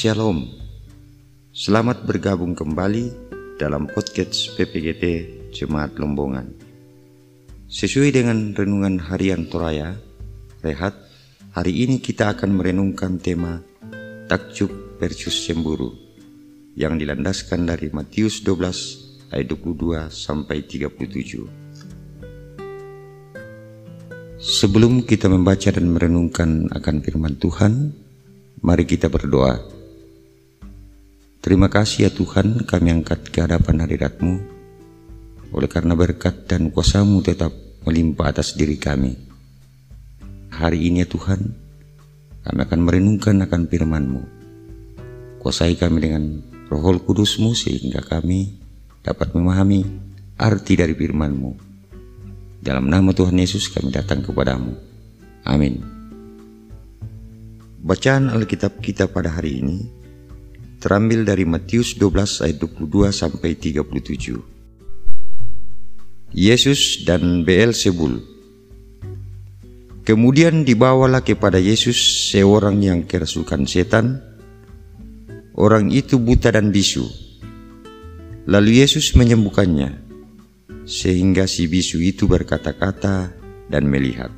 Shalom, selamat bergabung kembali dalam podcast PPGT Jemaat Lombongan. Sesuai dengan renungan harian Toraya, Rehat, hari ini kita akan merenungkan tema Takjub versus Cemburu yang dilandaskan dari Matius 12 ayat 22 sampai 37. Sebelum kita membaca dan merenungkan akan firman Tuhan, Mari kita berdoa. Terima kasih ya Tuhan kami angkat ke hadapan hadiratmu oleh karena berkat dan kuasamu tetap melimpah atas diri kami. Hari ini ya Tuhan, kami akan merenungkan akan firman-Mu. Kuasai kami dengan roh kudus-Mu sehingga kami dapat memahami arti dari firman-Mu. Dalam nama Tuhan Yesus kami datang kepadamu. Amin. Bacaan Alkitab kita pada hari ini terambil dari Matius 12 ayat 22 sampai 37. Yesus dan Beelzebul Kemudian dibawalah kepada Yesus seorang yang kerasukan setan. Orang itu buta dan bisu. Lalu Yesus menyembuhkannya, sehingga si bisu itu berkata-kata dan melihat.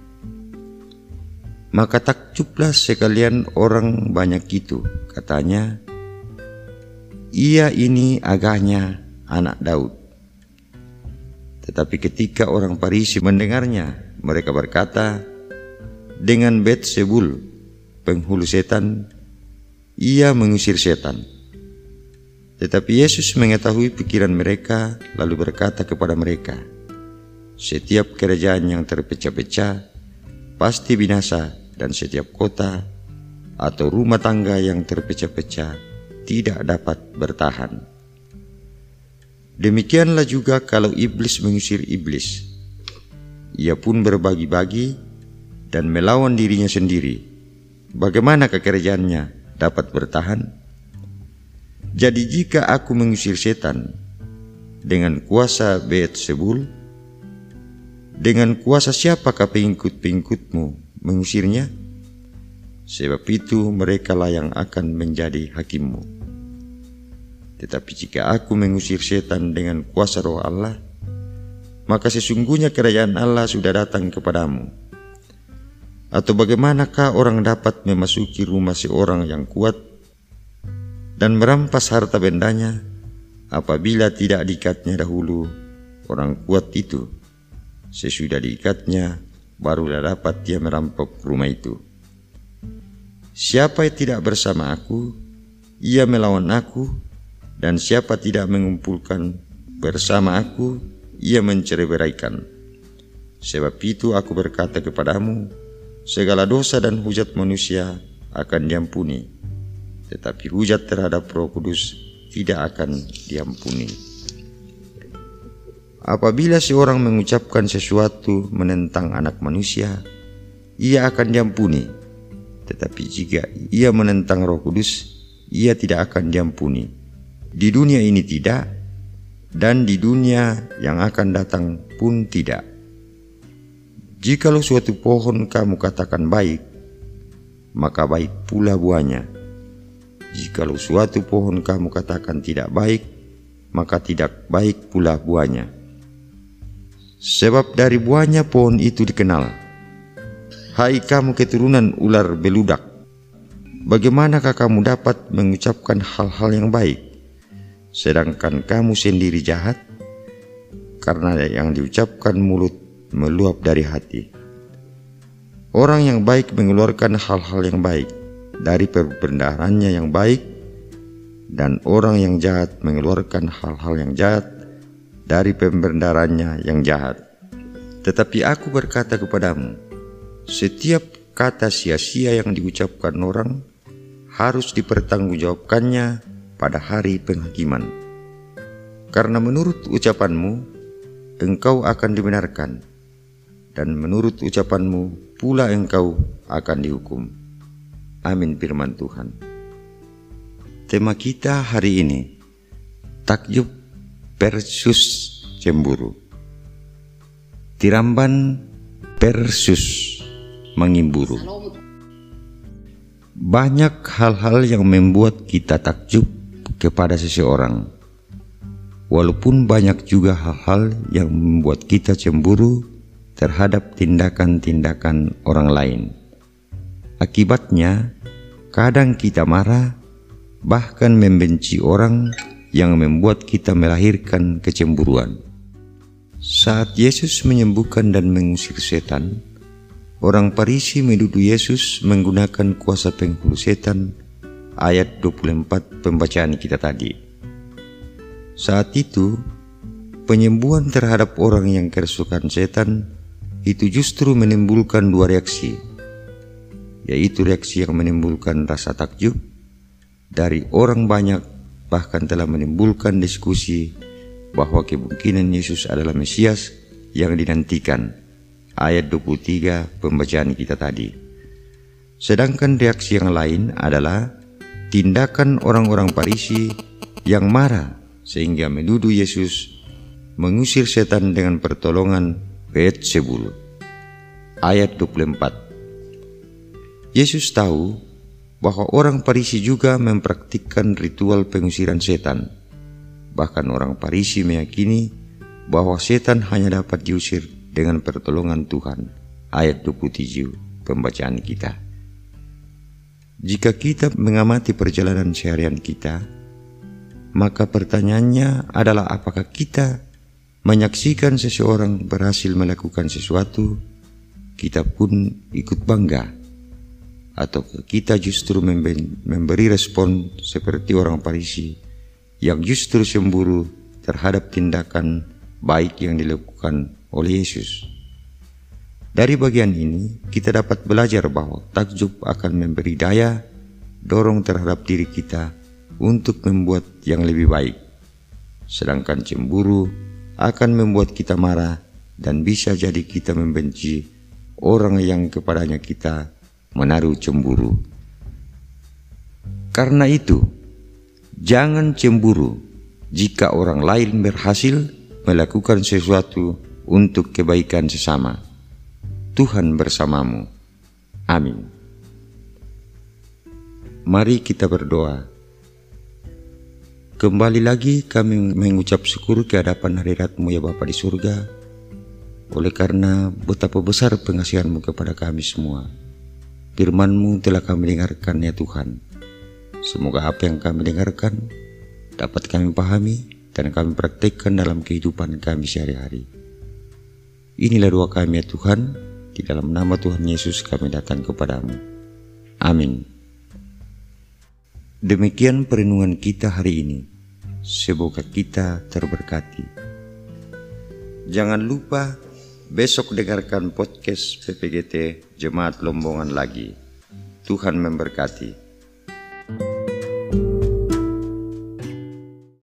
Maka takjublah sekalian orang banyak itu, katanya, ia ini agaknya anak Daud. Tetapi ketika orang Parisi mendengarnya, mereka berkata, dengan Bet Sebul, penghulu setan, ia mengusir setan. Tetapi Yesus mengetahui pikiran mereka, lalu berkata kepada mereka, "Setiap kerajaan yang terpecah-pecah pasti binasa, dan setiap kota atau rumah tangga yang terpecah-pecah tidak dapat bertahan. Demikianlah juga kalau iblis mengusir iblis. Ia pun berbagi-bagi dan melawan dirinya sendiri. Bagaimana kekerjaannya dapat bertahan? Jadi jika aku mengusir setan dengan kuasa Beet Sebul, dengan kuasa siapakah pengikut-pengikutmu mengusirnya? Sebab itu merekalah yang akan menjadi hakimmu. Tetapi jika aku mengusir setan dengan kuasa roh Allah, maka sesungguhnya kerajaan Allah sudah datang kepadamu. Atau bagaimanakah orang dapat memasuki rumah seorang yang kuat dan merampas harta bendanya apabila tidak diikatnya dahulu orang kuat itu? Sesudah diikatnya, barulah dapat dia merampok rumah itu. Siapa yang tidak bersama aku, ia melawan aku, dan siapa tidak mengumpulkan bersama aku, ia mencerai-beraikan. Sebab itu aku berkata kepadamu, segala dosa dan hujat manusia akan diampuni, tetapi hujat terhadap roh kudus tidak akan diampuni. Apabila seorang mengucapkan sesuatu menentang anak manusia, ia akan diampuni. Tetapi jika ia menentang roh kudus, ia tidak akan diampuni. Di dunia ini tidak, dan di dunia yang akan datang pun tidak. Jikalau suatu pohon kamu katakan baik, maka baik pula buahnya. Jikalau suatu pohon kamu katakan tidak baik, maka tidak baik pula buahnya. Sebab dari buahnya pohon itu dikenal. Hai kamu keturunan ular beludak, bagaimanakah kamu dapat mengucapkan hal-hal yang baik, sedangkan kamu sendiri jahat? Karena yang diucapkan mulut meluap dari hati. Orang yang baik mengeluarkan hal-hal yang baik dari perbendaharannya yang baik, dan orang yang jahat mengeluarkan hal-hal yang jahat dari pembenarannya yang jahat. Tetapi aku berkata kepadamu, setiap kata sia-sia yang diucapkan orang harus dipertanggungjawabkannya pada hari penghakiman. Karena menurut ucapanmu, engkau akan dibenarkan, dan menurut ucapanmu pula engkau akan dihukum. Amin firman Tuhan. Tema kita hari ini, takjub versus cemburu. Tiramban versus mengimburu. Banyak hal-hal yang membuat kita takjub kepada seseorang. Walaupun banyak juga hal-hal yang membuat kita cemburu terhadap tindakan-tindakan orang lain. Akibatnya, kadang kita marah, bahkan membenci orang yang membuat kita melahirkan kecemburuan. Saat Yesus menyembuhkan dan mengusir setan, orang Parisi menuduh Yesus menggunakan kuasa penghulu setan ayat 24 pembacaan kita tadi. Saat itu, penyembuhan terhadap orang yang kerasukan setan itu justru menimbulkan dua reaksi, yaitu reaksi yang menimbulkan rasa takjub dari orang banyak bahkan telah menimbulkan diskusi bahwa kemungkinan Yesus adalah Mesias yang dinantikan. Ayat 23 pembacaan kita tadi. Sedangkan reaksi yang lain adalah tindakan orang-orang Parisi yang marah sehingga menuduh Yesus mengusir setan dengan pertolongan Beelzebul. Ayat 24. Yesus tahu bahwa orang Parisi juga mempraktikkan ritual pengusiran setan. Bahkan orang Parisi meyakini bahwa setan hanya dapat diusir dengan pertolongan Tuhan. Ayat 27 pembacaan kita. Jika kita mengamati perjalanan seharian kita, maka pertanyaannya adalah apakah kita menyaksikan seseorang berhasil melakukan sesuatu, kita pun ikut bangga atau kita justru memberi respon seperti orang Parisi yang justru cemburu terhadap tindakan baik yang dilakukan oleh Yesus. Dari bagian ini, kita dapat belajar bahwa takjub akan memberi daya dorong terhadap diri kita untuk membuat yang lebih baik. Sedangkan cemburu akan membuat kita marah dan bisa jadi kita membenci orang yang kepadanya kita menaruh cemburu. Karena itu, jangan cemburu jika orang lain berhasil melakukan sesuatu untuk kebaikan sesama. Tuhan bersamamu. Amin. Mari kita berdoa. Kembali lagi kami mengucap syukur ke hadapan hadiratmu ya Bapa di surga, oleh karena betapa besar pengasihanmu kepada kami semua. Firman-Mu telah kami dengarkan ya Tuhan. Semoga apa yang kami dengarkan dapat kami pahami dan kami praktekkan dalam kehidupan kami sehari-hari. Inilah doa kami ya Tuhan, di dalam nama Tuhan Yesus kami datang kepadamu. Amin. Demikian perenungan kita hari ini. Semoga kita terberkati. Jangan lupa Besok dengarkan podcast PPGT Jemaat Lombongan lagi. Tuhan memberkati.